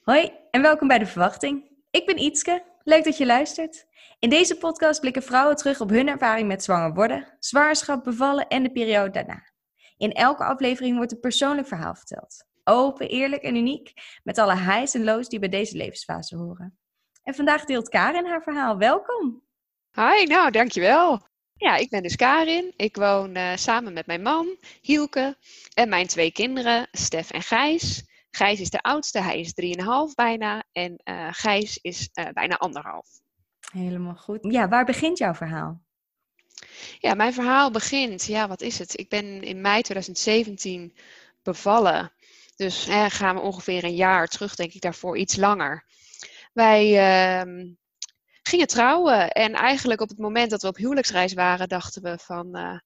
Hoi en welkom bij De Verwachting. Ik ben Ietske, leuk dat je luistert. In deze podcast blikken vrouwen terug op hun ervaring met zwanger worden, zwangerschap, bevallen en de periode daarna. In elke aflevering wordt een persoonlijk verhaal verteld. Open, eerlijk en uniek, met alle highs en lows die bij deze levensfase horen. En vandaag deelt Karin haar verhaal. Welkom! Hi, nou dankjewel. Ja, ik ben dus Karin. Ik woon uh, samen met mijn man, Hielke, en mijn twee kinderen, Stef en Gijs. Gijs is de oudste, hij is 3,5 bijna. En uh, Gijs is uh, bijna anderhalf. Helemaal goed. Ja, waar begint jouw verhaal? Ja, mijn verhaal begint, ja, wat is het? Ik ben in mei 2017 bevallen. Dus eh, gaan we ongeveer een jaar terug, denk ik, daarvoor iets langer. Wij uh, gingen trouwen en eigenlijk op het moment dat we op huwelijksreis waren, dachten we van,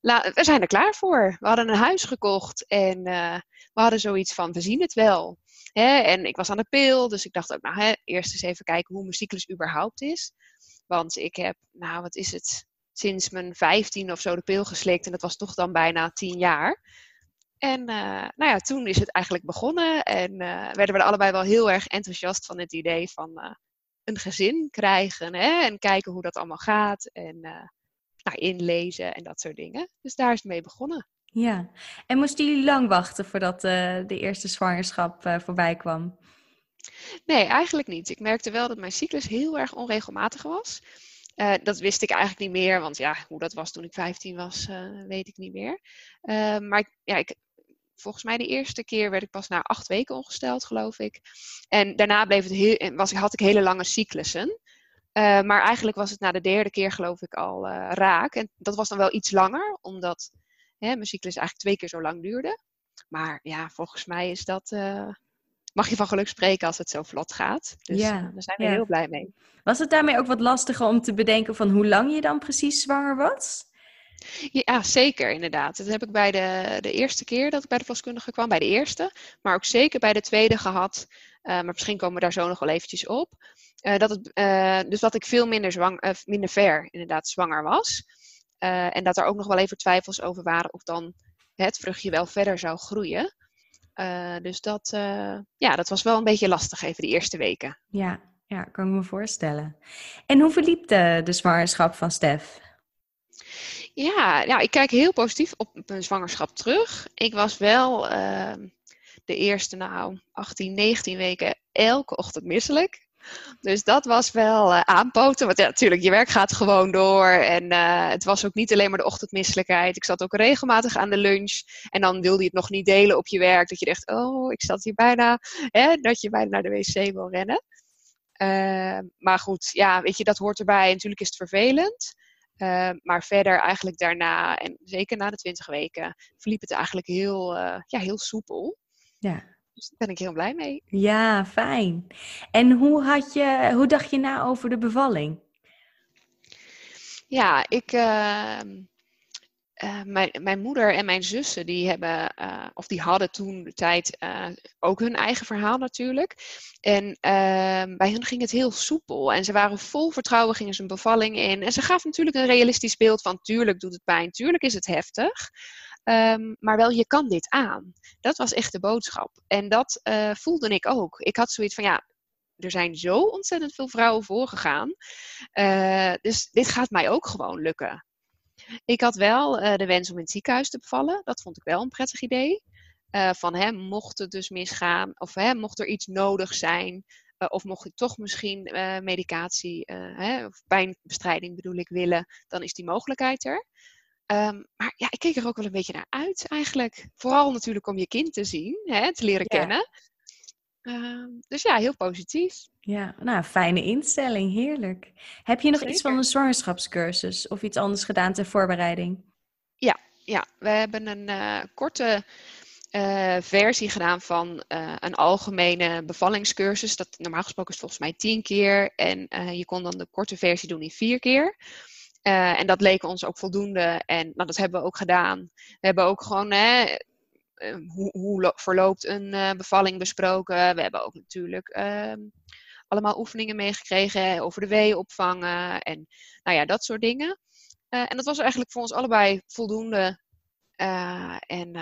we zijn er klaar voor. We hadden een huis gekocht en uh, we hadden zoiets van, we zien het wel. Hè? En ik was aan de pil, dus ik dacht ook, nou, hè, eerst eens even kijken hoe mijn cyclus überhaupt is. Want ik heb, nou, wat is het, sinds mijn 15 of zo de pil geslikt en dat was toch dan bijna 10 jaar. En uh, nou ja, toen is het eigenlijk begonnen en uh, werden we er allebei wel heel erg enthousiast van het idee van een gezin krijgen hè? en kijken hoe dat allemaal gaat en nou, inlezen en dat soort dingen. Dus daar is het mee begonnen. Ja, en moesten jullie lang wachten voordat de eerste zwangerschap voorbij kwam? Nee, eigenlijk niet. Ik merkte wel dat mijn cyclus heel erg onregelmatig was. Uh, dat wist ik eigenlijk niet meer, want ja, hoe dat was toen ik 15 was, weet ik niet meer. Maar ja, ik, volgens mij de eerste keer werd ik pas na acht weken ongesteld, geloof ik. En daarna bleef het heel, was, had ik hele lange cyclussen. Maar eigenlijk was het na de derde keer, geloof ik, al raak. En dat was dan wel iets langer, omdat hè, mijn cyclus eigenlijk twee keer zo lang duurde. Maar ja, volgens mij is dat mag je van geluk spreken als het zo vlot gaat. Dus ja, daar zijn we ja. heel blij mee. Was het daarmee ook wat lastiger om te bedenken van hoe lang je dan precies zwanger was? Ja, zeker inderdaad. Dat heb ik bij de, de eerste keer dat ik bij de verloskundige kwam, bij de eerste, maar ook zeker bij de tweede gehad. Uh, maar misschien komen we daar zo nog wel eventjes op. Uh, dat het, uh, dus dat ik veel minder, zwang, minder ver inderdaad zwanger was. en dat er ook nog wel even twijfels over waren of dan het vruchtje wel verder zou groeien. Uh, dus dat, uh, ja, dat was wel een beetje lastig even die eerste weken. Ja, ja kan ik me voorstellen. En hoe verliep de, de zwangerschap van Stef? Ja, ja, ik kijk heel positief op mijn zwangerschap terug. Ik was wel uh, de eerste, nou, 18, 19 weken elke ochtend misselijk. Dus dat was wel uh, aanpoten. Want ja, natuurlijk, je werk gaat gewoon door. En uh, het was ook niet alleen maar de ochtendmisselijkheid. Ik zat ook regelmatig aan de lunch. En dan wilde je het nog niet delen op je werk. Dat je dacht, oh, ik zat hier bijna. Hè, dat je bijna naar de wc wil rennen. Uh, maar goed, ja, weet je, dat hoort erbij. En natuurlijk is het vervelend. maar verder eigenlijk daarna, en zeker na de twintig weken, verliep het eigenlijk heel, ja, heel soepel. Ja. Dus daar ben ik heel blij mee. Ja, fijn. En hoe, had je, hoe dacht je na over de bevalling? Ja, ik. Uh, uh, mijn, mijn moeder en mijn zussen, die hebben, uh, of die hadden toen de tijd ook hun eigen verhaal natuurlijk. En ehm, bij hen ging het heel soepel. En ze waren vol vertrouwen, gingen ze een bevalling in. En ze gaf natuurlijk een realistisch beeld van: tuurlijk doet het pijn, tuurlijk is het heftig. Um, maar wel, je kan dit aan. Dat was echt de boodschap. En dat uh, voelde ik ook. Ik had zoiets van, ja, er zijn zo ontzettend veel vrouwen voorgegaan. Uh, dus dit gaat mij ook gewoon lukken. Ik had wel uh, de wens om in het ziekenhuis te bevallen. Dat vond ik wel een prettig idee. van hem mocht het dus misgaan, of hè, mocht er iets nodig zijn, of mocht ik toch misschien medicatie, hè, of pijnbestrijding bedoel ik, willen, dan is die mogelijkheid er. Um, maar ja, ik keek er ook wel een beetje naar uit eigenlijk. Vooral natuurlijk om je kind te zien, hè, te leren ja. kennen. Um, dus ja, heel positief. Ja, nou, fijne instelling, heerlijk. Heb je nog Zeker. iets van een zwangerschapscursus of iets anders gedaan ter voorbereiding? Ja, ja. we hebben een uh, korte uh, versie gedaan van uh, een algemene bevallingscursus. Dat, normaal gesproken is volgens mij tien keer. En je kon dan de korte versie doen in vier keer. Uh, en dat leek ons ook voldoende. En nou, dat hebben we ook gedaan. We hebben ook gewoon hè, hoe, hoe verloopt een uh, bevalling besproken. We hebben ook natuurlijk uh, allemaal oefeningen meegekregen over de wee opvangen en nou ja, dat soort dingen. En dat was eigenlijk voor ons allebei voldoende. en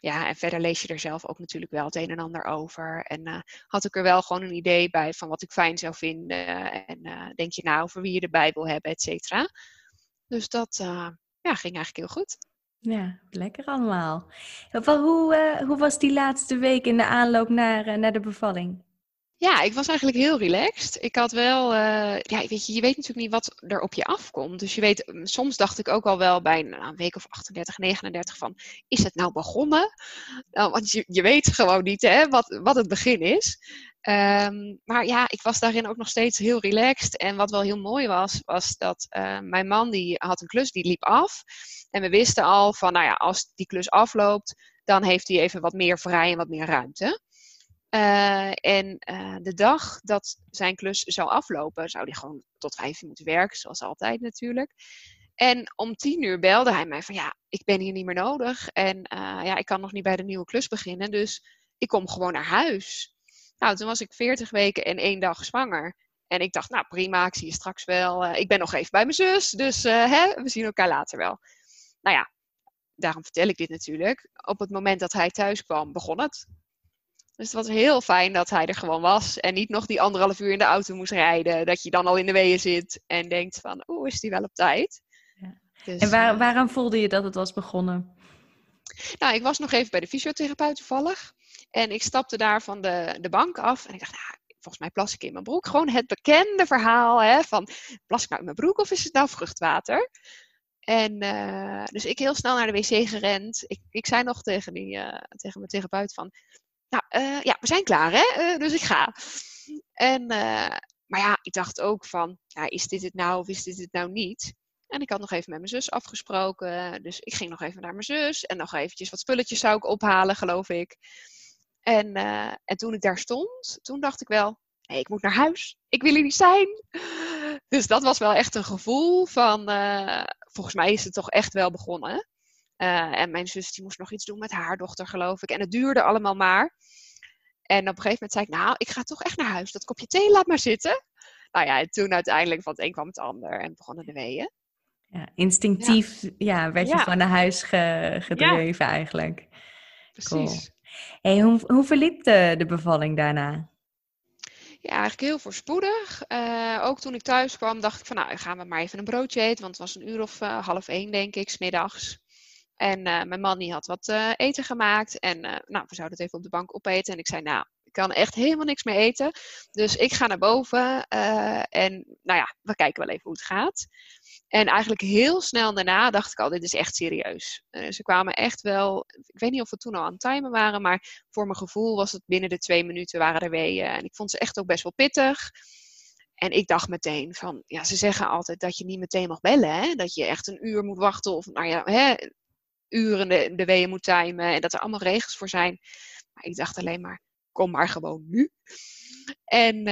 ja, en verder lees je er zelf ook natuurlijk wel het een en ander over. En uh, had ik er wel gewoon een idee bij van wat ik fijn zou vinden. En uh, denk je nou over wie je erbij wil hebben, et cetera. Dus dat uh, ja, ging eigenlijk heel goed. Ja, lekker allemaal. Hoe, hoe was die laatste week in de aanloop naar, naar de bevalling? Ja, ik was eigenlijk heel relaxed. Ik had wel, uh, ja, weet je, je weet natuurlijk niet wat er op je afkomt. Dus je weet, mm, soms dacht ik ook al wel bij nou, een week of 38, 39 van, is het nou begonnen? Nou, want je, je weet gewoon niet hè, wat, wat het begin is. Um, maar ja, ik was daarin ook nog steeds heel relaxed. En wat wel heel mooi was, was dat uh, mijn man die had een klus, die liep af. En we wisten al van, nou ja, als die klus afloopt, dan heeft hij even wat meer vrij en wat meer ruimte. Uh, en uh, de dag dat zijn klus zou aflopen, zou hij gewoon tot vijf uur moeten werken, zoals altijd natuurlijk. En om tien uur belde hij mij van ja, ik ben hier niet meer nodig. En uh, ja, ik kan nog niet bij de nieuwe klus beginnen, dus ik kom gewoon naar huis. Nou, toen was ik veertig weken en één dag zwanger. En ik dacht, nou prima, ik zie je straks wel. ik ben nog even bij mijn zus, dus hè, we zien elkaar later wel. Nou ja, daarom vertel ik dit natuurlijk. Op het moment dat hij thuis kwam, begon het. Dus het was heel fijn dat hij er gewoon was. En niet nog die anderhalf uur in de auto moest rijden. Dat je dan al in de weeën zit en denkt van, oeh, is die wel op tijd? Ja. Dus, en waar, uh, waaraan voelde je dat het was begonnen? Nou, ik was nog even bij de fysiotherapeut toevallig. En ik stapte daar van de, de bank af. En ik dacht, nou, volgens mij plas ik in mijn broek. Gewoon het bekende verhaal hè, van, plas ik nou in mijn broek of is het nou vruchtwater? En uh, dus ik heel snel naar de wc gerend. Ik, ik zei nog tegen, die, uh, tegen mijn therapeut van, nou uh, ja, we zijn klaar hè, uh, dus ik ga. En, uh, maar ja, ik dacht ook van, ja, is dit het nou of is dit het nou niet? En ik had nog even met mijn zus afgesproken. Dus ik ging nog even naar mijn zus. En nog eventjes wat spulletjes zou ik ophalen, geloof ik. En, en toen ik daar stond, toen dacht ik wel, ik moet naar huis. Ik wil hier niet zijn. Dus dat was wel echt een gevoel van, volgens mij is het toch echt wel begonnen. Uh, en mijn zus die moest nog iets doen met haar dochter, geloof ik. En het duurde allemaal maar. En op een gegeven moment zei ik, nou, ik ga toch echt naar huis. Dat kopje thee laat maar zitten. Nou ja, en toen uiteindelijk van het een kwam het ander en begonnen de weeën. Ja, instinctief ja. ja werd je ja. van naar huis ge, gedreven eigenlijk. Precies. Cool. Hey, hoe, hoe verliep de, de bevalling daarna? Ja, eigenlijk heel voorspoedig. Uh, ook toen ik thuis kwam, dacht ik van nou, gaan we maar even een broodje eten. Want het was een uur of uh, half één, denk ik, smiddags. En uh, mijn man die had wat uh, eten gemaakt. En uh, nou, we zouden het even op de bank opeten. En ik zei, nou, ik kan echt helemaal niks meer eten. Dus ik ga naar boven. en nou ja, we kijken wel even hoe het gaat. En eigenlijk heel snel daarna dacht ik al, dit is echt serieus. ze kwamen echt wel, ik weet niet of we toen al aan het timen waren. Maar voor mijn gevoel was het binnen de twee minuten waren er weeën. En ik vond ze echt ook best wel pittig. En ik dacht meteen van, ja, ze zeggen altijd dat je niet meteen mag bellen. Hè? Dat je echt een uur moet wachten. Of nou ja, hè, uren de, de weeën moet timen en dat er allemaal regels voor zijn. Maar ik dacht alleen maar, kom maar gewoon nu. En uh,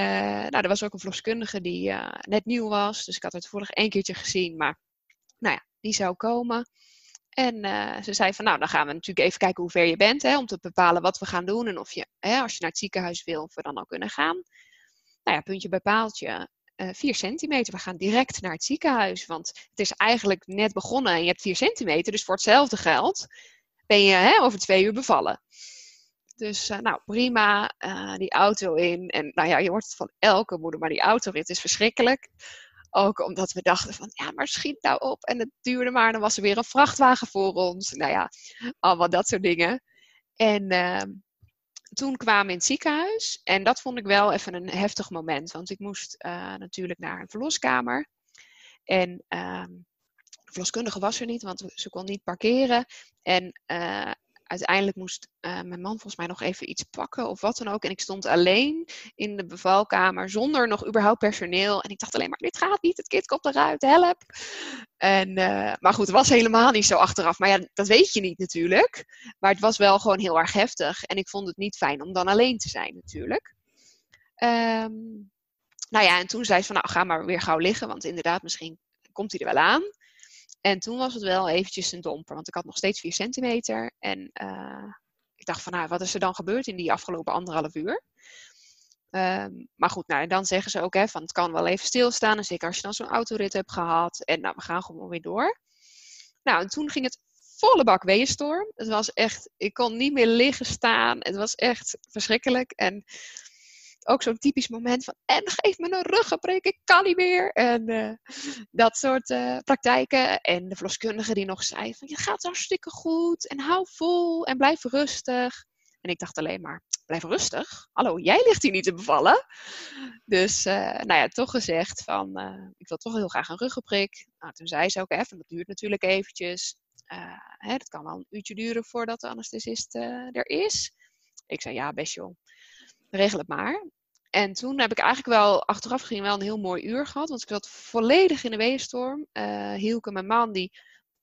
nou, er was ook een verloskundige die uh, net nieuw was. Dus ik had het toevallig één keertje gezien. Maar nou ja, die zou komen. En uh, ze zei van, nou, dan gaan we natuurlijk even kijken hoe ver je bent. Hè, om te bepalen wat we gaan doen. En of je, hè, als je naar het ziekenhuis wil, of we dan al kunnen gaan. Nou ja, puntje bij paaltje uh, 4 centimeter. We gaan direct naar het ziekenhuis. Want het is eigenlijk net begonnen en je hebt 4 centimeter. Dus voor hetzelfde geld ben je hè, over twee uur bevallen. Dus uh, nou prima, uh, die auto in. En nou ja, je hoort het van elke moeder, maar die autorit is verschrikkelijk. Ook omdat we dachten van, ja, maar schiet nou op. En het duurde maar, dan was er weer een vrachtwagen voor ons. Nou ja, allemaal dat soort dingen. En ehm, toen kwamen we in het ziekenhuis. En dat vond ik wel even een heftig moment. Want ik moest uh, natuurlijk naar een verloskamer. En uh, de verloskundige was er niet, want ze kon niet parkeren. En uh, uiteindelijk moest uh, mijn man volgens mij nog even iets pakken of wat dan ook. En ik stond alleen in de bevalkamer zonder nog überhaupt personeel. En ik dacht alleen maar, dit gaat niet, het kind komt eruit, help. En, uh, maar goed, het was helemaal niet zo achteraf. Maar ja, dat weet je niet natuurlijk. Maar het was wel gewoon heel erg heftig. En ik vond het niet fijn om dan alleen te zijn natuurlijk. Um, nou ja, en toen zei ze van, nou ga maar weer gauw liggen. Want inderdaad, misschien komt hij er wel aan. En toen was het wel eventjes een domper, want ik had nog steeds 4 centimeter. En uh, ik dacht van, nou, wat is er dan gebeurd in die afgelopen anderhalf uur? Um, maar goed, nou, dan zeggen ze ook, hè, van het kan wel even stilstaan. En zeker als je dan zo'n autorit hebt gehad. En nou, we gaan gewoon weer door. Nou, en toen ging het volle bak weeënstorm. Het was echt, ik kon niet meer liggen staan. Het was echt verschrikkelijk. En ook zo'n typisch moment van, en geef me een ruggenprik, ik kan niet meer. En uh, dat soort uh, praktijken. En de verloskundige die nog zei van, je gaat hartstikke goed en hou vol en blijf rustig. En ik dacht alleen maar, blijf rustig. Hallo, jij ligt hier niet te bevallen. Dus, uh, nou ja, toch gezegd van, ik wil toch heel graag een ruggenprik. Nou, toen zei ze ook even, dat duurt natuurlijk eventjes. hè, dat kan wel een uurtje duren voordat de anesthesist er is. Ik zei, ja, best joh regel het maar. En toen heb ik eigenlijk wel achteraf gezien wel een heel mooi uur gehad. Want ik zat volledig in de weeënstorm. Uh, Hielke, mijn man, die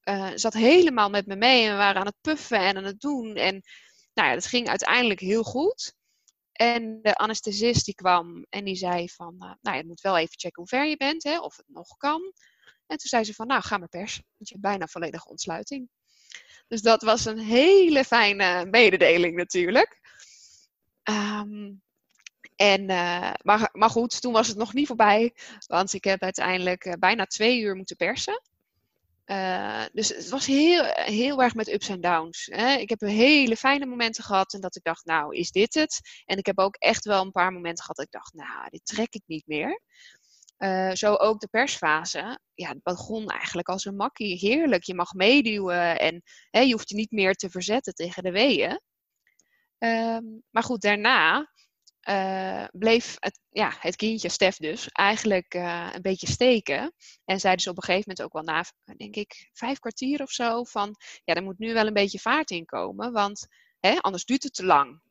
uh, zat helemaal met me mee. En we waren aan het puffen en aan het doen. En nou ja, dat ging uiteindelijk heel goed. En de anesthesist die kwam en die zei van... Uh, nou, je moet wel even checken hoe ver je bent, hè, of het nog kan. En toen zei ze van, nou, ga maar persen. Want je hebt bijna volledige ontsluiting. Dus dat was een hele fijne mededeling natuurlijk. Um, en, uh, maar, maar goed, toen was het nog niet voorbij. Want ik heb uiteindelijk uh, bijna twee uur moeten persen. Uh, dus het was heel, heel erg met ups en downs. Hè. Ik heb hele fijne momenten gehad en dat ik dacht, nou, is dit het? En ik heb ook echt wel een paar momenten gehad dat ik dacht, nou, dit trek ik niet meer. zo ook de persfase. Ja, het begon eigenlijk als een makkie. Heerlijk, je mag meeduwen en hè, je hoeft je niet meer te verzetten tegen de weeën. Ehm, maar goed, daarna uh, bleef het, ja, het kindje, Stef dus, eigenlijk uh, een beetje steken. En zeiden ze op een gegeven moment ook wel na, denk ik, vijf kwartier of zo, van ja, er moet nu wel een beetje vaart in komen, want hè, anders duurt het te lang.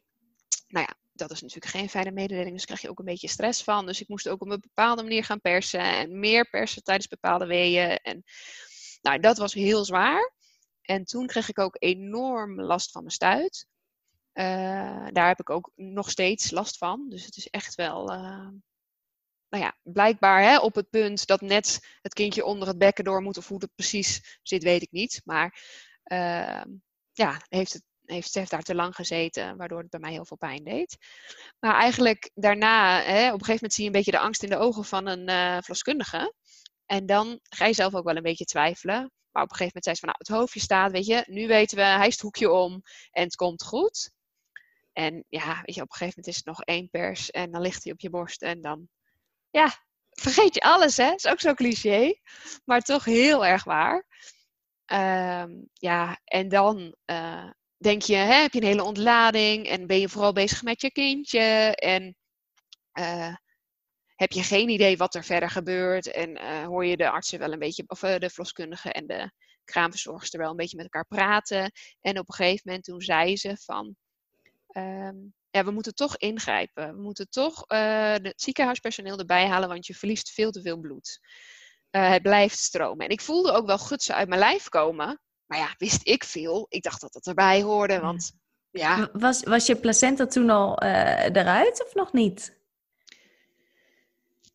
Nou ja, dat is natuurlijk geen fijne mededeling, dus krijg je ook een beetje stress van. Dus ik moest ook op een bepaalde manier gaan persen en meer persen tijdens bepaalde weeën. En nou, dat was heel zwaar. En toen kreeg ik ook enorm last van mijn stuit. Uh, daar heb ik ook nog steeds last van. Dus het is echt wel, uh, nou ja, blijkbaar hè, op het punt dat net het kindje onder het bekken door moet. Of hoe het precies zit, weet ik niet. Maar uh, ja, heeft het, heeft, daar te lang gezeten, waardoor het bij mij heel veel pijn deed. Maar eigenlijk daarna, hè, op een gegeven moment zie je een beetje de angst in de ogen van een uh, verloskundige. En dan ga je zelf ook wel een beetje twijfelen. Maar op een gegeven moment zei ze van, nou, het hoofdje staat, weet je, nu weten we, hij is het hoekje om en het komt goed. En ja, weet je, op een gegeven moment is het nog één pers en dan ligt hij op je borst en dan, ja, vergeet je alles, hè? Is ook zo cliché, maar toch heel erg waar. Um, ja, en dan uh, denk je, hè, heb je een hele ontlading en ben je vooral bezig met je kindje en uh, heb je geen idee wat er verder gebeurt en uh, hoor je de artsen wel een beetje, of de verloskundige en de kraamverzorgster wel een beetje met elkaar praten. En op een gegeven moment toen zei ze van, Um, ja, we moeten toch ingrijpen. We moeten toch uh, het ziekenhuispersoneel erbij halen, want je verliest veel te veel bloed. Uh, het blijft stromen. En ik voelde ook wel gutsen uit mijn lijf komen. Maar ja, wist ik veel. Ik dacht dat dat erbij hoorde, want ja. Was, was je placenta toen al uh, eruit of nog niet?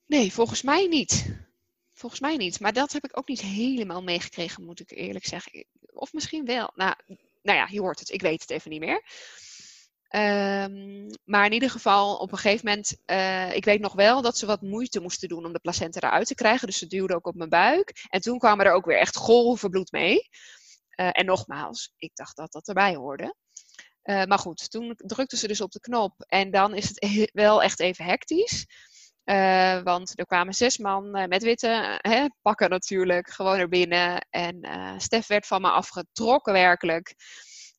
Nee, volgens mij niet. Volgens mij niet. Maar dat heb ik ook niet helemaal meegekregen, moet ik eerlijk zeggen. Of misschien wel. Nou, nou ja, je hoort het. Ik weet het even niet meer. Um, maar in ieder geval, op een gegeven moment, uh, ik weet nog wel dat ze wat moeite moesten doen om de placenta eruit te krijgen. Dus ze duwde ook op mijn buik. En toen kwamen er ook weer echt golven bloed mee. Uh, en nogmaals, ik dacht dat dat erbij hoorde. Uh, maar goed, toen drukte ze dus op de knop. En dan is het wel echt even hectisch. want er kwamen zes man met witte hè, pakken natuurlijk gewoon er binnen. En Stef werd van me afgetrokken werkelijk.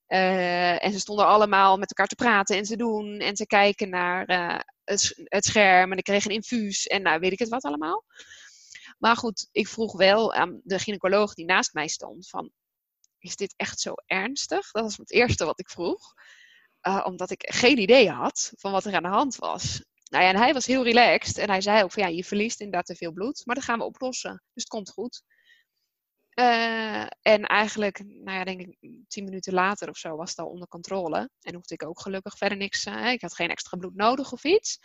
Uh, en ze stonden allemaal met elkaar te praten en te doen en te kijken naar uh, het, scherm. En ik kreeg een infuus en nou weet ik het wat allemaal. Maar goed, ik vroeg wel aan de gynaecoloog die naast mij stond van, is dit echt zo ernstig? Dat was het eerste wat ik vroeg. Uh, omdat ik geen idee had van wat er aan de hand was. Nou ja, en hij was heel relaxed en hij zei ook van ja, je verliest inderdaad te veel bloed, maar dat gaan we oplossen. Dus het komt goed. Uh, en eigenlijk, nou ja, denk ik tien minuten later of zo was het al onder controle. En hoefde ik ook gelukkig verder niks. Uh, ik had geen extra bloed nodig of iets.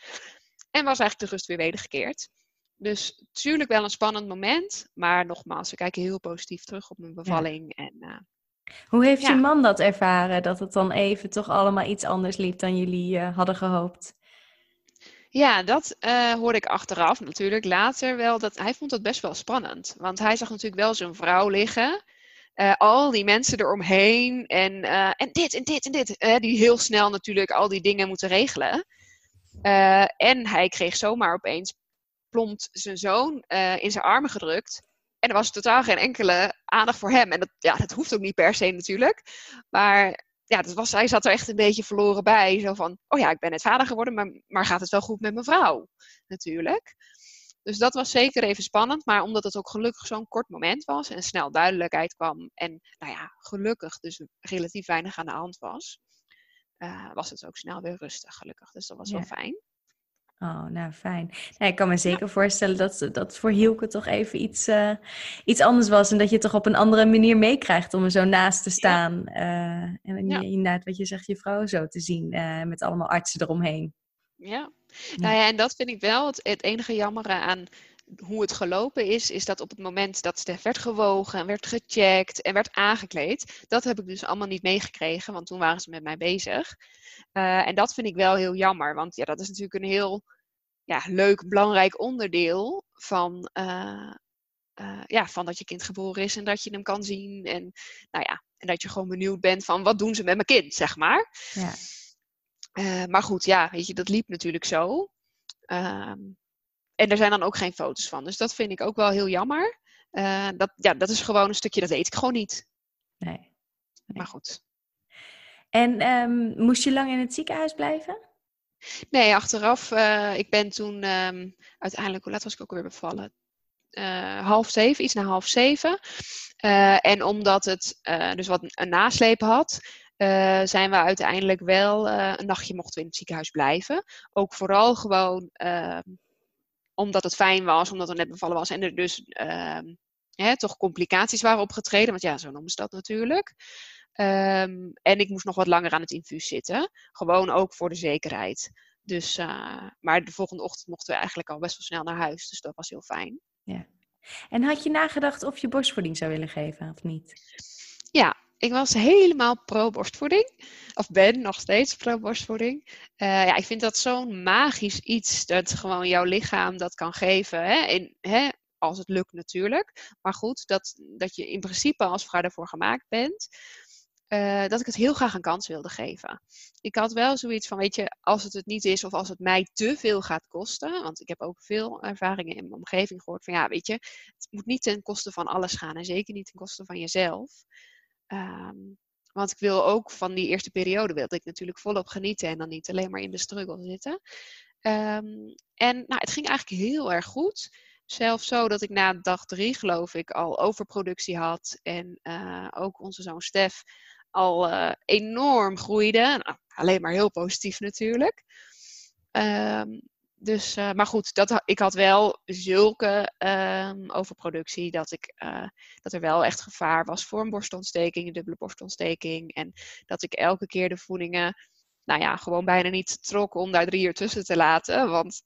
En was eigenlijk de rust weer wedergekeerd. Dus natuurlijk wel een spannend moment. Maar nogmaals, we kijken heel positief terug op mijn bevalling. Ja. En, uh, Hoe heeft ja. je man dat ervaren? Dat het dan even toch allemaal iets anders liep dan jullie hadden gehoopt? Ja, dat uh, hoorde ik achteraf natuurlijk later wel. Dat, hij vond het best wel spannend. Want hij zag natuurlijk wel zijn vrouw liggen. al die mensen eromheen en, en dit en dit en dit. die heel snel natuurlijk al die dingen moeten regelen. en hij kreeg zomaar opeens plompt zijn zoon in zijn armen gedrukt. En er was totaal geen enkele aandacht voor hem. En dat, ja, dat hoeft ook niet per se natuurlijk. Maar ja, dat was, hij zat er echt een beetje verloren bij. Zo van, oh ja, ik ben net vader geworden, maar, maar gaat het wel goed met mijn vrouw? Natuurlijk. Dus dat was zeker even spannend. Maar omdat het ook gelukkig zo'n kort moment was en snel duidelijkheid kwam. En nou ja, gelukkig dus relatief weinig aan de hand was. Uh, was het ook snel weer rustig, gelukkig. Dus dat was wel fijn. Oh, nou fijn. Nou, ik kan me zeker voorstellen dat dat voor Hielke toch even iets, uh, iets anders was. En dat je toch op een andere manier meekrijgt om er zo naast te staan. Uh, en ja. inderdaad, wat je zegt, je vrouw zo te zien uh, met allemaal artsen eromheen. Ja. Nou ja, en dat vind ik wel het, het enige jammere aan hoe het gelopen is, is dat op het moment dat Stef werd gewogen en werd gecheckt en werd aangekleed, dat heb ik dus allemaal niet meegekregen, want toen waren ze met mij bezig. Uh, en dat vind ik wel heel jammer, want ja, dat is natuurlijk een heel ja, leuk, belangrijk onderdeel van, uh, uh, ja, van dat je kind geboren is en dat je hem kan zien. En, nou ja, en dat je gewoon benieuwd bent van wat doen ze met mijn kind, zeg maar. Ja. maar goed, ja, weet je, dat liep natuurlijk zo. Ehm, en er zijn dan ook geen foto's van. Dus dat vind ik ook wel heel jammer. Uh, dat, ja, dat is gewoon een stukje, dat weet ik gewoon niet. Nee. nee. Maar goed. En um, moest je lang in het ziekenhuis blijven? Nee, achteraf. Uh, ik ben toen um, uiteindelijk, hoe laat was ik ook weer bevallen? Uh, half zeven, iets na half zeven. en omdat het dus wat een nasleep had, zijn we uiteindelijk wel een nachtje mochten we in het ziekenhuis blijven. Ook vooral gewoon ehm, omdat het fijn was, omdat het net bevallen was en er dus uh, hè, toch complicaties waren opgetreden. Want ja, zo noemen ze dat natuurlijk. Um, en ik moest nog wat langer aan het infuus zitten. Gewoon ook voor de zekerheid. Dus, uh, maar de volgende ochtend mochten we eigenlijk al best wel snel naar huis. Dus dat was heel fijn. Ja. En had je nagedacht of je borstvoeding zou willen geven of niet? Ja, ik was helemaal pro-borstvoeding. Of ben nog steeds pro-borstvoeding. Uh, ja, ik vind dat zo'n magisch iets dat gewoon jouw lichaam dat kan geven. Hè? Hè? Als het lukt natuurlijk. Maar goed, dat, dat je in principe als vrouw daarvoor gemaakt bent. Uh, dat ik het heel graag een kans wilde geven. Ik had wel zoiets van, weet je, als het het niet is of als het mij te veel gaat kosten. Want ik heb ook veel ervaringen in mijn omgeving gehoord van, ja, weet je, het moet niet ten koste van alles gaan. En zeker niet ten koste van jezelf. Um, want ik wil ook van die eerste periode wilde ik natuurlijk volop genieten en dan niet alleen maar in de struggle zitten. Um, en nou, het ging eigenlijk heel erg goed. Zelfs zo dat ik na dag drie, geloof ik, al overproductie had. En uh, ook onze zoon Stef al uh, enorm groeide. Nou, alleen maar heel positief natuurlijk. Um, dus, uh, maar goed, dat, ik had wel zulke um, overproductie dat, ik, uh, dat er wel echt gevaar was voor een borstontsteking, een dubbele borstontsteking. En dat ik elke keer de voedingen, nou ja, gewoon bijna niet trok om daar drie uur tussen te laten. Want,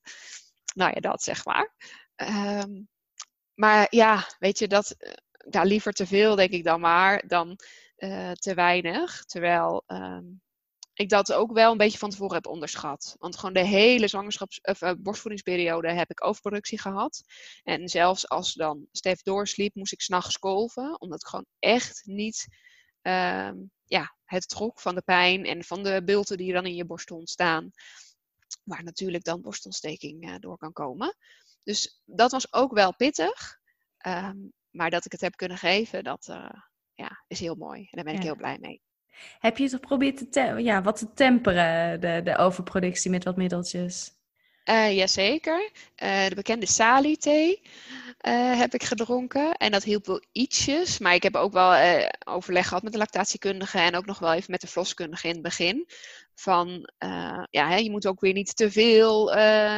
nou ja, dat zeg maar. Um, maar ja, weet je, dat, ja, liever te veel denk ik dan maar, dan te weinig. Terwijl um, ik dat ook wel een beetje van tevoren heb onderschat. Want gewoon de hele zwangerschaps- of uh, borstvoedingsperiode heb ik overproductie gehad. En zelfs als dan Stef doorsliep, moest ik s'nachts kolven. Omdat ik gewoon echt niet uh, ja, het trok van de pijn en van de bulten die dan in je borst ontstaan. Waar natuurlijk dan borstontsteking uh, door kan komen. Dus dat was ook wel pittig. Um, maar dat ik het heb kunnen geven, dat uh, ja, is heel mooi. En daar ben ik heel blij mee. Heb je het geprobeerd te ja, wat te temperen, de, de overproductie met wat middeltjes? Uh, jazeker. Uh, de bekende Sali-thee uh, heb ik gedronken. En dat hielp wel ietsjes. Maar ik heb ook wel overleg gehad met de lactatiekundige. En ook nog wel even met de verloskundige in het begin. Van, ja, hè, je moet ook weer niet te veel,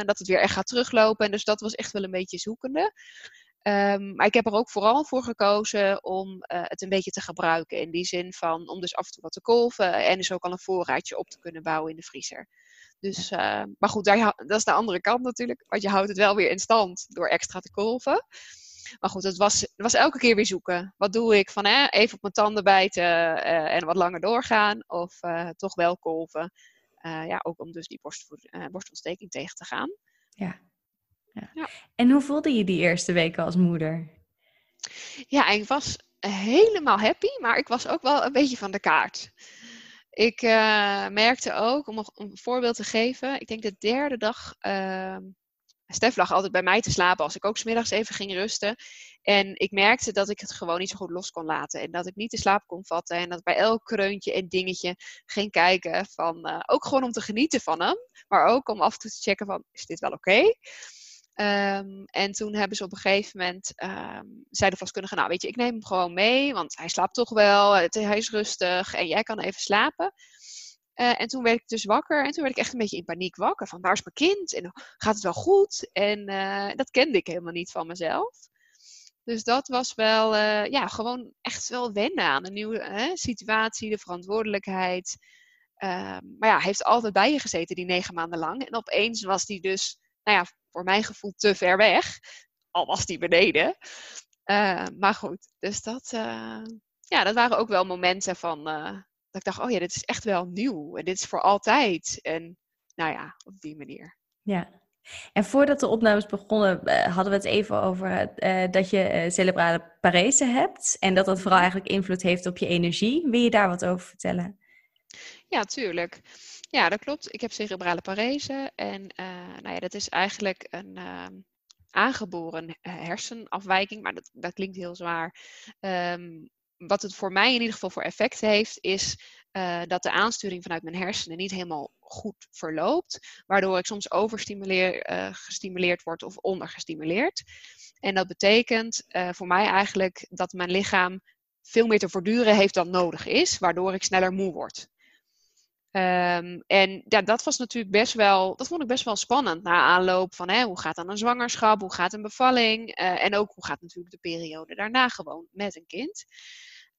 dat het weer echt gaat teruglopen. En dus dat was echt wel een beetje zoekende. Um, maar ik heb er ook vooral voor gekozen om uh, het een beetje te gebruiken. In die zin van om dus af en toe wat te kolven en dus ook al een voorraadje op te kunnen bouwen in de vriezer. Dus, uh, maar goed, daar, dat is de andere kant natuurlijk. Want je houdt het wel weer in stand door extra te kolven. Maar goed, het was, was elke keer weer zoeken. Wat doe ik? Van hè, even op mijn tanden bijten uh, en wat langer doorgaan. Of toch wel kolven. ja, ook om dus die borstontsteking tegen te gaan. Ja. Ja. En hoe voelde je die eerste weken als moeder? Ja, ik was helemaal happy, maar ik was ook wel een beetje van de kaart. Ik uh, merkte ook, om een voorbeeld te geven, ik denk de derde dag. Uh, Stef lag altijd bij mij te slapen als ik ook smiddags even ging rusten. En ik merkte dat ik het gewoon niet zo goed los kon laten. En dat ik niet de slaap kon vatten. En dat bij elk kreuntje en dingetje ging kijken van... Uh, ook gewoon om te genieten van hem. Maar ook om af en toe te checken van, is dit wel oké? Okay? Um, en toen hebben ze op een gegeven moment, um, zei de nou weet je, ik neem hem gewoon mee, want hij slaapt toch wel, hij is rustig en jij kan even slapen. Uh, en toen werd ik dus wakker en toen werd ik echt een beetje in paniek wakker. Van waar is mijn kind? En gaat het wel goed? En uh, dat kende ik helemaal niet van mezelf. Dus dat was wel, uh, ja, gewoon echt wel wennen aan een nieuwe situatie, de verantwoordelijkheid. Um, maar ja, heeft altijd bij je gezeten die negen maanden lang. En opeens was hij dus, nou ja, voor mijn gevoel te ver weg. Al was die beneden. Uh, maar goed, dus dat, uh, ja, dat waren ook wel momenten van uh, dat ik dacht, oh ja, dit is echt wel nieuw en dit is voor altijd. En nou ja, op die manier. Ja. En voordat de opnames begonnen, hadden we het even over dat je cerebrale parese hebt en dat dat vooral mhm. eigenlijk invloed heeft op je energie. Wil je daar wat over vertellen? Ja, tuurlijk. Ja, dat klopt. Ik heb cerebrale parese. En uh, nou ja, dat is eigenlijk een uh, aangeboren hersenafwijking. Maar dat, dat klinkt heel zwaar. Um, wat het voor mij in ieder geval voor effect heeft, is uh, dat de aansturing vanuit mijn hersenen niet helemaal goed verloopt. Waardoor ik soms overgestimuleerd word of ondergestimuleerd. En dat betekent voor mij eigenlijk dat mijn lichaam veel meer te voortduren heeft dan nodig is. Waardoor ik sneller moe word. Um, en ja, dat was natuurlijk best wel, dat vond ik best wel spannend na aanloop van hè, hoe gaat dan een zwangerschap, hoe gaat een bevalling uh, en ook hoe gaat natuurlijk de periode daarna gewoon met een kind.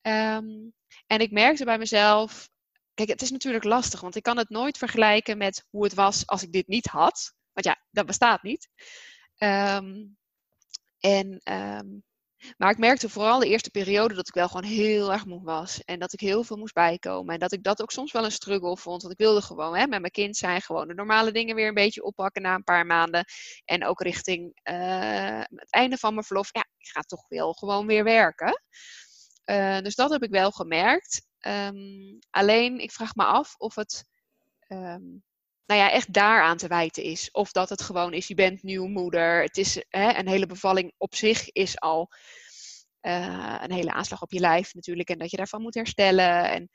Um, en ik merkte bij mezelf, kijk, het is natuurlijk lastig, want ik kan het nooit vergelijken met hoe het was als ik dit niet had. Want ja, dat bestaat niet. Um, en maar ik merkte vooral de eerste periode dat ik wel gewoon heel erg moe was. En dat ik heel veel moest bijkomen. En dat ik dat ook soms wel een struggle vond. Want ik wilde gewoon hè, met mijn kind zijn. Gewoon de normale dingen weer een beetje oppakken na een paar maanden. En ook richting uh, het einde van mijn verlof. Ja, ik ga toch wel gewoon weer werken. Uh, dus dat heb ik wel gemerkt. Um, alleen, ik vraag me af of het... Um, nou ja, echt daaraan te wijten is. Of dat het gewoon is, je bent nieuw moeder. Het is hè, een hele bevalling op zich is al uh, een hele aanslag op je lijf natuurlijk. En dat je daarvan moet herstellen. En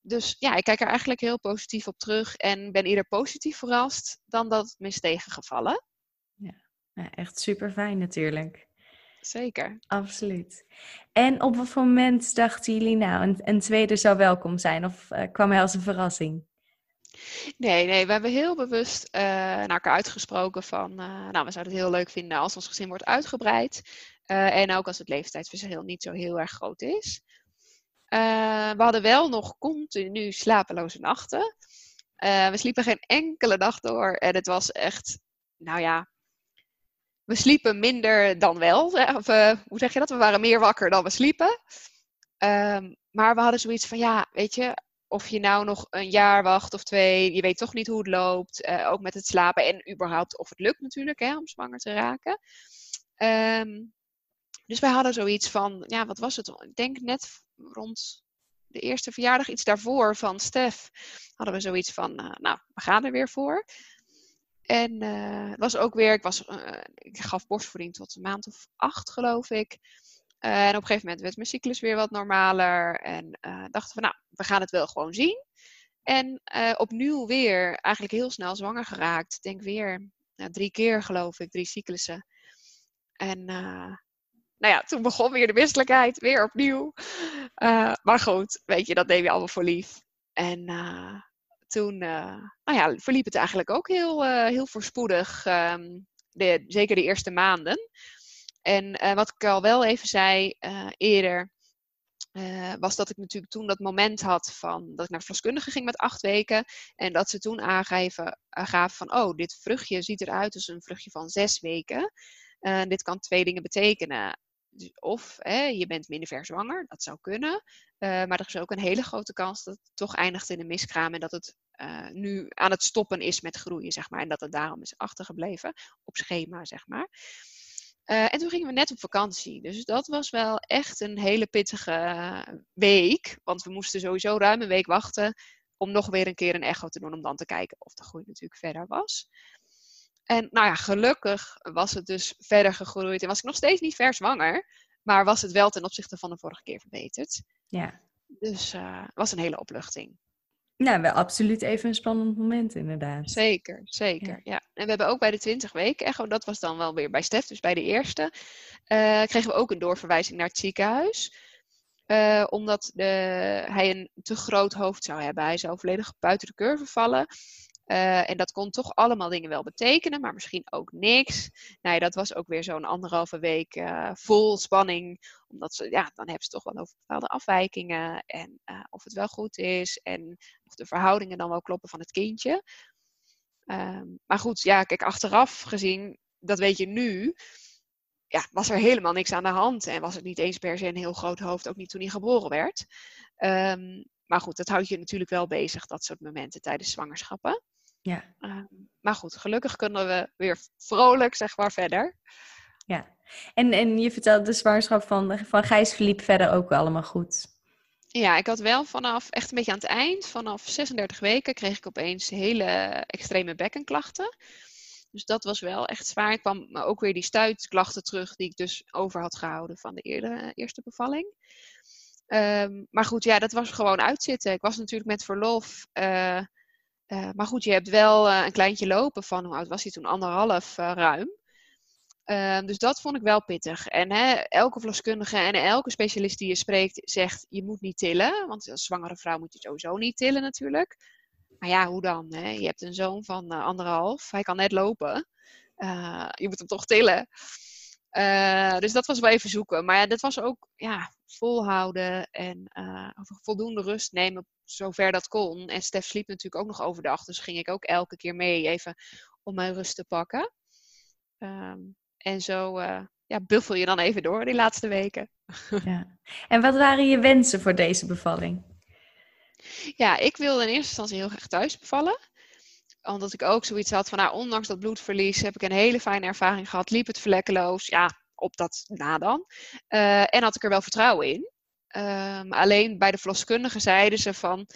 dus ja, ik kijk er eigenlijk heel positief op terug. En ben eerder positief verrast dan dat het me is tegengevallen. Ja, ja echt super fijn natuurlijk. Zeker. Absoluut. En op wat moment dachten jullie nou, een, een tweede zou welkom zijn? Of uh, kwam hij als een verrassing? Nee, nee, we hebben heel bewust uh, naar elkaar uitgesproken van, uh, nou, we zouden het heel leuk vinden als ons gezin wordt uitgebreid. Uh, en ook als het leeftijdsverschil niet zo heel erg groot is. we hadden wel nog continu slapeloze nachten. we sliepen geen enkele dag door en het was echt, nou ja, we sliepen minder dan wel. Of hoe zeg je dat? We waren meer wakker dan we sliepen. Um, maar we hadden zoiets van, ja, weet je, of je nou nog een jaar wacht of twee, je weet toch niet hoe het loopt. Uh, ook met het slapen en überhaupt of het lukt natuurlijk hè, om zwanger te raken. Um, dus wij hadden zoiets van, ja, wat was het? Ik denk net rond de eerste verjaardag, iets daarvoor van Stef, hadden we zoiets van, uh, nou, we gaan er weer voor. En uh, het was ook weer, ik, was, ik gaf borstvoeding tot een maand of acht, geloof ik. Uh, en op een gegeven moment werd mijn cyclus weer wat normaler. En uh, dachten we, nou, we gaan het wel gewoon zien. En uh, opnieuw weer eigenlijk heel snel zwanger geraakt. Denk weer nou, drie keer, geloof ik, drie cyclussen. En nou ja, toen begon weer de misselijkheid, weer opnieuw. maar goed, weet je, dat neem je allemaal voor lief. En toen nou ja, verliep het eigenlijk ook heel, heel voorspoedig. Um, de, zeker de eerste maanden. En uh, wat ik al wel even zei uh, eerder, uh, was dat ik natuurlijk toen dat moment had van dat ik naar de verloskundige ging met acht weken. En dat ze toen aangaven, gaven van, oh, dit vruchtje ziet eruit als een vruchtje van zes weken. dit kan twee dingen betekenen. Dus of hè, je bent minder ver zwanger, dat zou kunnen. maar er is ook een hele grote kans dat het toch eindigt in een miskraam en dat het nu aan het stoppen is met groeien, zeg maar. En dat het daarom is achtergebleven op schema, zeg maar. En toen gingen we net op vakantie. Dus dat was wel echt een hele pittige week. Want we moesten sowieso ruim een week wachten om nog weer een keer een echo te doen. Om dan te kijken of de groei natuurlijk verder was. En nou ja, gelukkig was het dus verder gegroeid. En was ik nog steeds niet ver zwanger. Maar was het wel ten opzichte van de vorige keer verbeterd. Ja. Dus uh, was een hele opluchting. Nou, wel absoluut even een spannend moment inderdaad. Zeker, zeker. Ja. En we hebben ook bij de 20 weken echo, dat was dan wel weer bij Stef, dus bij de eerste, uh, kregen we ook een doorverwijzing naar het ziekenhuis. Uh, omdat de, hij een te groot hoofd zou hebben. Hij zou volledig buiten de curve vallen. Uh, en dat kon toch allemaal dingen wel betekenen, maar misschien ook niks. Nou ja, dat was ook weer zo'n anderhalve week uh, vol spanning. Omdat ze, ja, dan hebben ze toch wel over bepaalde afwijkingen. En uh, of het wel goed is. En of de verhoudingen dan wel kloppen van het kindje. Um, maar goed, ja, kijk, achteraf gezien, dat weet je nu. Ja, was er helemaal niks aan de hand. En was het niet eens per se een heel groot hoofd, ook niet toen hij geboren werd. Um, maar goed, dat houdt je natuurlijk wel bezig, dat soort momenten tijdens zwangerschappen. Ja. Uh, maar goed, gelukkig kunnen we weer vrolijk, zeg maar, verder. Ja, en, en je vertelde de zwangerschap van, van Gijs verliep verder ook allemaal goed. Ja, ik had wel vanaf, echt een beetje aan het eind, vanaf 36 weken, kreeg ik opeens hele extreme bekkenklachten. Dus dat was wel echt zwaar. Ik kwam ook weer die stuitklachten terug die ik dus over had gehouden van de eerder, eerste bevalling. Um, maar goed, ja, dat was gewoon uitzitten. Ik was natuurlijk met verlof. Uh, uh, maar goed, je hebt wel uh, een kleintje lopen van, hoe oud was hij toen? Anderhalf ruim. Ehm, dus dat vond ik wel pittig. En hè, elke verloskundige en elke specialist die je spreekt zegt, je moet niet tillen. Want als zwangere vrouw moet je sowieso niet tillen natuurlijk. Maar ja, hoe dan? Hè? Je hebt een zoon van anderhalf. Hij kan net lopen. je moet hem toch tillen. Uh, dus dat was wel even zoeken. Maar ja, dat was ook ja, volhouden en uh, voldoende rust nemen zover dat kon. En Stef sliep natuurlijk ook nog overdag. Dus ging ik ook elke keer mee even om mijn rust te pakken. Um, en zo uh, ja, buffel je dan even door die laatste weken. Ja. En wat waren je wensen voor deze bevalling? Ja, ik wilde in eerste instantie heel graag thuis bevallen omdat ik ook zoiets had van, nou, ondanks dat bloedverlies heb ik een hele fijne ervaring gehad. Liep het vlekkeloos, ja, op dat na dan. Uh, en had ik er wel vertrouwen in. Um, alleen bij de verloskundigen zeiden ze van,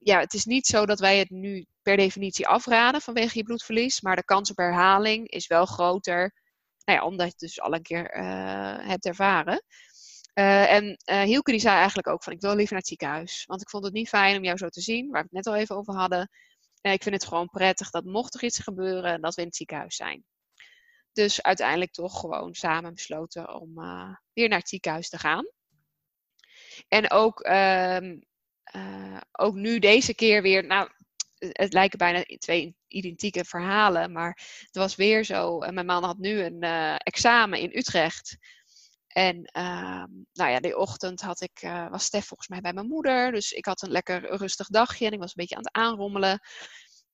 ja, het is niet zo dat wij het nu per definitie afraden vanwege je bloedverlies, maar de kans op herhaling is wel groter, nou ja, omdat je het dus al een keer uh, hebt ervaren. Uh, en uh, Hielke die zei eigenlijk ook van, ik wil liever naar het ziekenhuis, want ik vond het niet fijn om jou zo te zien, waar we het net al even over hadden ik vind het gewoon prettig dat mocht er iets gebeuren, dat we in het ziekenhuis zijn. Dus uiteindelijk toch gewoon samen besloten om uh, weer naar het ziekenhuis te gaan. En ook, uh, uh, ook nu deze keer weer, nou, het lijken bijna twee identieke verhalen, maar het was weer zo. Mijn man had nu een examen in Utrecht. En uh, nou ja, die ochtend had ik, uh, was Stef volgens mij bij mijn moeder. Dus ik had een lekker rustig dagje en ik was een beetje aan het aanrommelen.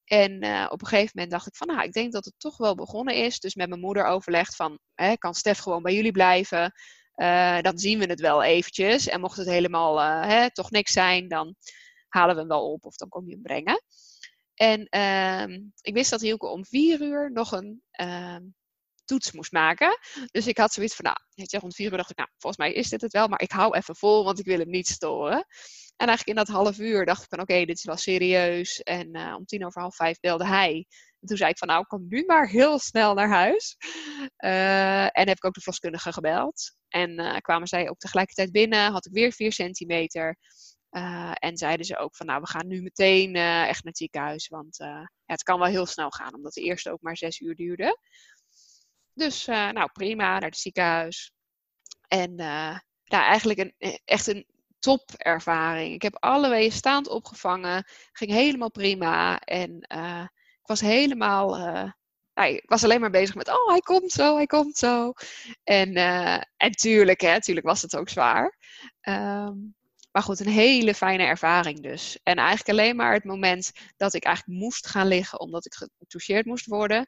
En uh, op een gegeven moment dacht ik van, nou, ik denk dat het toch wel begonnen is. Dus met mijn moeder overlegd van, hè, kan Stef gewoon bij jullie blijven? Uh, dan zien we het wel eventjes. En mocht het helemaal hè, toch niks zijn, dan halen we hem wel op of dan kom je hem brengen. En ehm, ik wist dat Hielke om vier uur nog een ehm, toets moest maken. Dus ik had zoiets van, nou, weet je, rond vier uur dacht ik, nou, volgens mij is dit het wel, maar ik hou even vol, want ik wil hem niet storen. En eigenlijk in dat half uur dacht ik van, oké, dit is wel serieus. En uh, om tien over half vijf belde hij. En toen zei ik van, nou, kom nu maar heel snel naar huis. Uh, en heb ik ook de verloskundige gebeld. En uh, kwamen zij ook tegelijkertijd binnen, had ik weer vier centimeter. en zeiden ze ook van, nou, we gaan nu meteen echt naar het ziekenhuis. Want het kan wel heel snel gaan, omdat de eerste ook maar zes uur duurde. Dus uh, nou prima, naar het ziekenhuis. En uh, eigenlijk een, e, echt een topervaring. Ik heb alle staand opgevangen. Ging helemaal prima. En uh, ik was helemaal... Nou, ik was alleen maar bezig met, oh, hij komt zo, hij komt zo. En, en tuurlijk, hè, tuurlijk was het ook zwaar. Um, maar goed, een hele fijne ervaring dus. En eigenlijk alleen maar het moment dat ik eigenlijk moest gaan liggen, omdat ik getoucheerd moest worden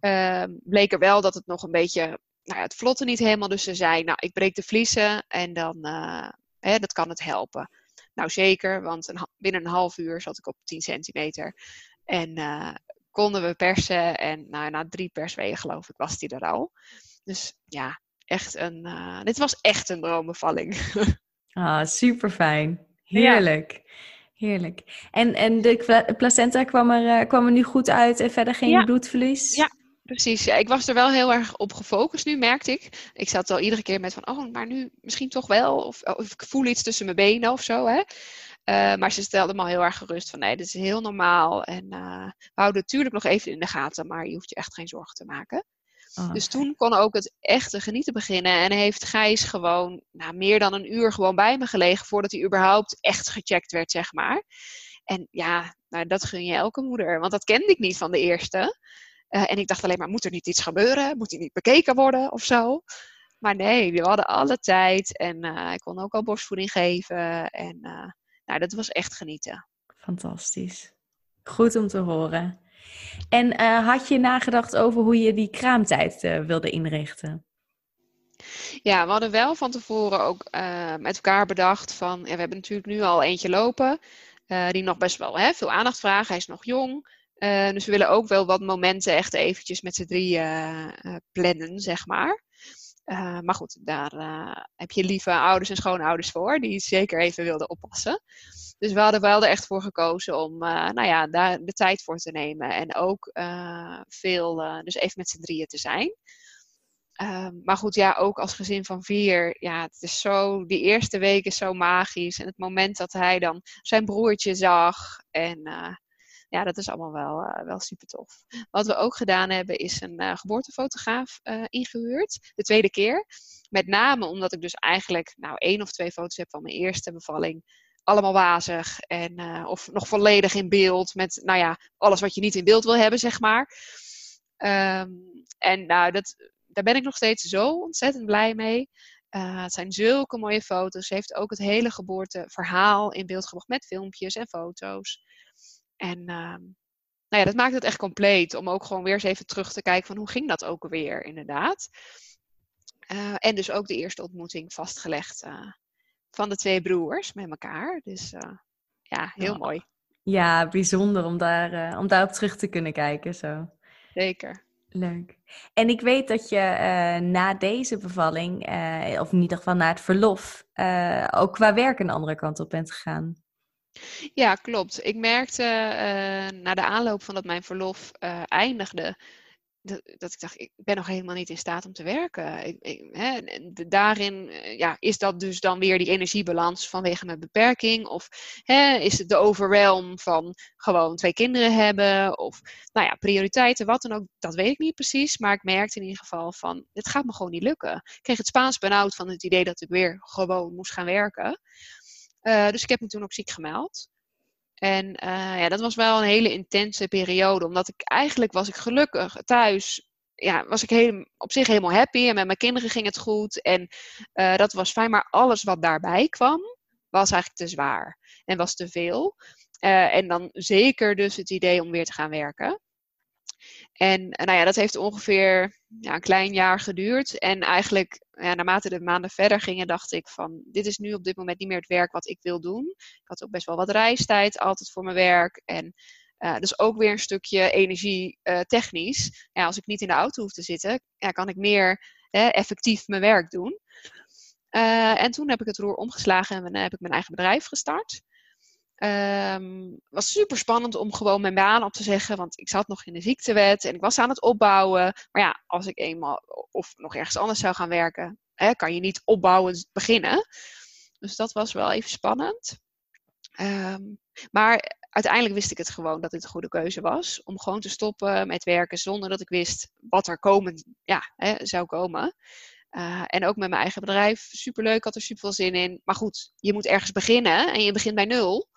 uh, bleek er wel dat het nog een beetje, nou ja, het vlotte niet helemaal. Dus ze zei, nou, ik breek de vliezen en dan, uh, hè, dat kan het helpen. Nou, zeker, want een, binnen een half uur zat ik op 10 centimeter. En uh, konden we persen en nou, na drie perswegen geloof ik was die er al. Dus ja, echt een, dit was echt een droombevalling. Ah, super fijn. Heerlijk. Heerlijk. En, en de placenta kwam er, kwam er nu goed uit en verder geen bloedverlies? Ja, Precies, ja, ik was er wel heel erg op gefocust nu, merkte ik. Ik zat al iedere keer met van, oh, maar nu misschien toch wel. Of, of ik voel iets tussen mijn benen of zo. Hè? Uh, maar ze stelde me al heel erg gerust van, nee, dit is heel normaal. En uh, we houden natuurlijk nog even in de gaten, maar je hoeft je echt geen zorgen te maken. Oh, dus toen kon ook het echte genieten beginnen. En heeft Gijs gewoon nou, meer dan een uur gewoon bij me gelegen voordat hij überhaupt echt gecheckt werd, zeg maar. En ja, nou, dat gun je elke moeder, want dat kende ik niet van de eerste. Uh, en ik dacht alleen maar, moet er niet iets gebeuren? Moet hij niet bekeken worden of zo? Maar nee, we hadden alle tijd en uh, ik kon ook al borstvoeding geven. En uh, nou, dat was echt genieten. Fantastisch. Goed om te horen. En had je nagedacht over hoe je die kraamtijd wilde inrichten? Ja, we hadden wel van tevoren ook met elkaar bedacht van, ja, we hebben natuurlijk nu al eentje lopen, die nog best wel hè, veel aandacht vraagt. Hij is nog jong. Uh, dus we willen ook wel wat momenten echt eventjes met z'n drieën uh, plannen, zeg maar. Maar goed, daar heb je lieve ouders en schoonouders voor, die zeker even wilden oppassen. Dus we hadden wel er echt voor gekozen om nou ja, daar de tijd voor te nemen. En ook veel, dus even met z'n drieën te zijn. Ehm, maar goed, ja, ook als gezin van vier. Ja, het is zo, die eerste week is zo magisch. En het moment dat hij dan zijn broertje zag. En ja, dat is allemaal wel, uh, wel super tof. Wat we ook gedaan hebben, is een uh, geboortefotograaf uh, ingehuurd. De tweede keer. Met name omdat ik dus eigenlijk nou één of twee foto's heb van mijn eerste bevalling. Allemaal wazig en of nog volledig in beeld. Met nou ja, alles wat je niet in beeld wil hebben, zeg maar. Um, en nou, dat, daar ben ik nog steeds zo ontzettend blij mee. Het zijn zulke mooie foto's. Ze heeft ook het hele geboorteverhaal in beeld gebracht met filmpjes en foto's. En ehm, nou ja, dat maakt het echt compleet om ook gewoon weer eens even terug te kijken van hoe ging dat ook alweer inderdaad. Uh, en dus ook de eerste ontmoeting vastgelegd uh, van de twee broers met elkaar. Dus uh, ja, heel ja. mooi. Ja, bijzonder om, daar, om daarop terug te kunnen kijken. Zo. Zeker. Leuk. En ik weet dat je na deze bevalling, of in ieder geval na het verlof, ook qua werk een andere kant op bent gegaan. Ja, klopt. Ik merkte uh, na de aanloop van dat mijn verlof uh, eindigde, dat, ik dacht, ik ben nog helemaal niet in staat om te werken. Ik, hè, daarin uh, ja, is dat dus dan weer die energiebalans vanwege mijn beperking? Of hè, is het de overwhelm van gewoon twee kinderen hebben? Of nou ja, prioriteiten, wat dan ook, dat weet ik niet precies. Maar ik merkte in ieder geval van, het gaat me gewoon niet lukken. Ik kreeg het Spaans benauwd van het idee dat ik weer gewoon moest gaan werken. Uh, dus ik heb me toen ook ziek gemeld. En uh, ja, dat was wel een hele intense periode. Omdat ik eigenlijk was ik gelukkig thuis. Ja, was ik op zich helemaal happy. En met mijn kinderen ging het goed. En uh, dat was fijn. Maar alles wat daarbij kwam, was eigenlijk te zwaar. En was te veel. en dan zeker dus het idee om weer te gaan werken. En nou ja, dat heeft ongeveer ja, een klein jaar geduurd. En eigenlijk, ja, naarmate de maanden verder gingen, dacht ik van, dit is nu op dit moment niet meer het werk wat ik wil doen. Ik had ook best wel wat reistijd altijd voor mijn werk. En uh, dus ook weer een stukje energie uh, technisch. Ja, als ik niet in de auto hoef te zitten, ja, kan ik meer effectief mijn werk doen. Uh, en toen heb ik het roer omgeslagen en heb ik mijn eigen bedrijf gestart. Um, was super spannend om gewoon mijn baan op te zeggen, want ik zat nog in de ziektewet en ik was aan het opbouwen. Maar ja, als ik eenmaal of nog ergens anders zou gaan werken, hè, kan je niet opbouwend beginnen. Dus dat was wel even spannend. Um, maar uiteindelijk wist ik het gewoon dat dit een goede keuze was. Om gewoon te stoppen met werken zonder dat ik wist wat er komen ja, hè, zou komen. Uh, en ook met mijn eigen bedrijf. Superleuk, had er super veel zin in. Maar goed, je moet ergens beginnen en je begint bij nul.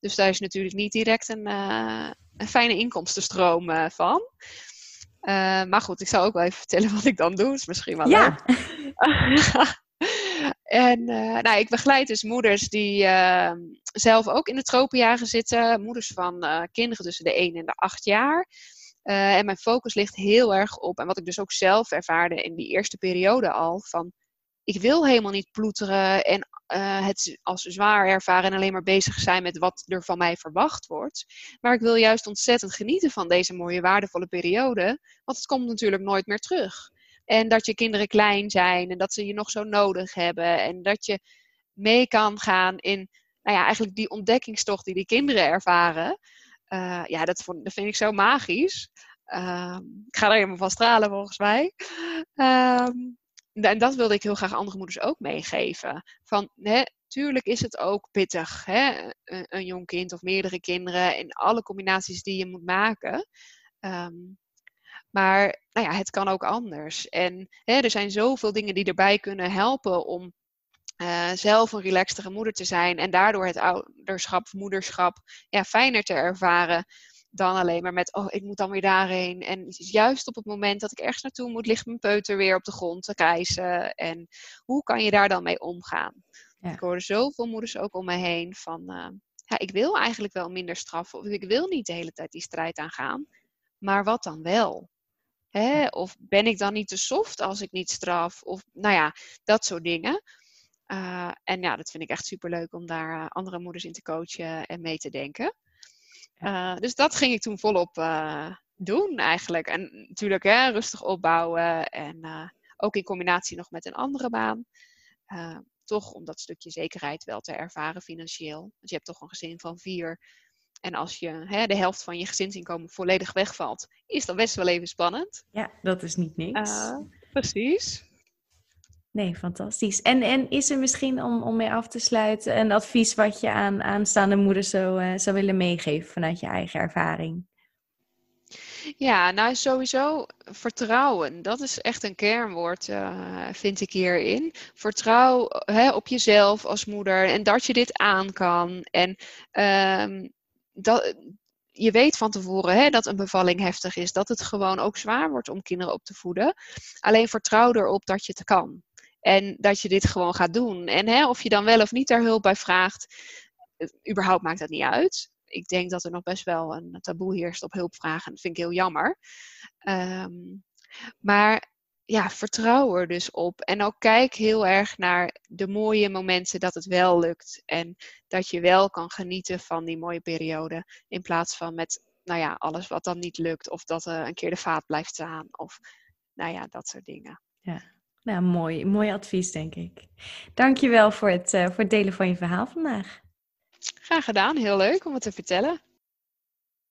Dus daar is natuurlijk niet direct een, uh, een fijne inkomstenstroom uh, van. maar goed, ik zal ook wel even vertellen wat ik dan doe. is misschien wel ja. leuk. en nou, ik begeleid dus moeders die zelf ook in de tropenjaren zitten. Moeders van kinderen tussen de 1 en de 8 jaar. Uh, en mijn focus ligt heel erg op, en wat ik dus ook zelf ervaarde in die eerste periode al, van ik wil helemaal niet ploeteren en uh, het als zwaar ervaren en alleen maar bezig zijn met wat er van mij verwacht wordt. Maar ik wil juist ontzettend genieten van deze mooie, waardevolle periode, want het komt natuurlijk nooit meer terug. En dat je kinderen klein zijn en dat ze je nog zo nodig hebben. En dat je mee kan gaan in, nou ja, eigenlijk die ontdekkingstocht die die kinderen ervaren. Uh, ja, dat, vind ik zo magisch. Uh, ik ga er helemaal van stralen volgens mij. Uh, en dat wilde ik heel graag andere moeders ook meegeven. Van, hè, tuurlijk is het ook pittig, hè? Een, jong kind of meerdere kinderen in alle combinaties die je moet maken. Um, maar nou ja, het kan ook anders. En hè, er zijn zoveel dingen die erbij kunnen helpen om uh, zelf een relaxtere moeder te zijn en daardoor het ouderschap, moederschap ja, fijner te ervaren dan alleen maar met, oh, ik moet dan weer daarheen. En juist op het moment dat ik ergens naartoe moet, ligt mijn peuter weer op de grond te reizen. En hoe kan je daar dan mee omgaan? Ja. Ik hoorde zoveel moeders ook om me heen van, uh, ja, ik wil eigenlijk wel minder straffen. Of ik wil niet de hele tijd die strijd aangaan. Maar wat dan wel? Hè? Of ben ik dan niet te soft als ik niet straf? Of nou ja, dat soort dingen. Uh, en ja, dat vind ik echt super leuk om daar uh, andere moeders in te coachen en mee te denken. Uh, dus dat ging ik toen volop doen eigenlijk. En natuurlijk hè, rustig opbouwen en ook in combinatie nog met een andere baan. toch om dat stukje zekerheid wel te ervaren financieel. Want je hebt toch een gezin van vier. En als je hè, de helft van je gezinsinkomen volledig wegvalt, is dat best wel even spannend. Ja, dat is niet niks. precies. Nee, fantastisch. En, en is er misschien, om, om mee af te sluiten, een advies wat je aan aanstaande moeders zou, uh, zou willen meegeven vanuit je eigen ervaring? Ja, nou sowieso vertrouwen. Dat is echt een kernwoord, uh, vind ik hierin. Vertrouw hè, op jezelf als moeder en dat je dit aan kan. En um, dat, je weet van tevoren hè, dat een bevalling heftig is, dat het gewoon ook zwaar wordt om kinderen op te voeden. Alleen vertrouw erop dat je het kan. En dat je dit gewoon gaat doen. En hè, of je dan wel of niet daar hulp bij vraagt, überhaupt maakt dat niet uit. Ik denk dat er nog best wel een taboe heerst op hulpvragen. Dat vind ik heel jammer. Um, maar ja, vertrouw er dus op. En ook kijk heel erg naar de mooie momenten dat het wel lukt. En dat je wel kan genieten van die mooie periode. In plaats van met, nou ja, alles wat dan niet lukt. Of dat er een keer de vaat blijft staan. Of, nou ja, dat soort dingen. Ja, nou, mooi, mooi advies, denk ik. Dankjewel voor het, uh, voor het delen van je verhaal vandaag. Graag gedaan, heel leuk om het te vertellen.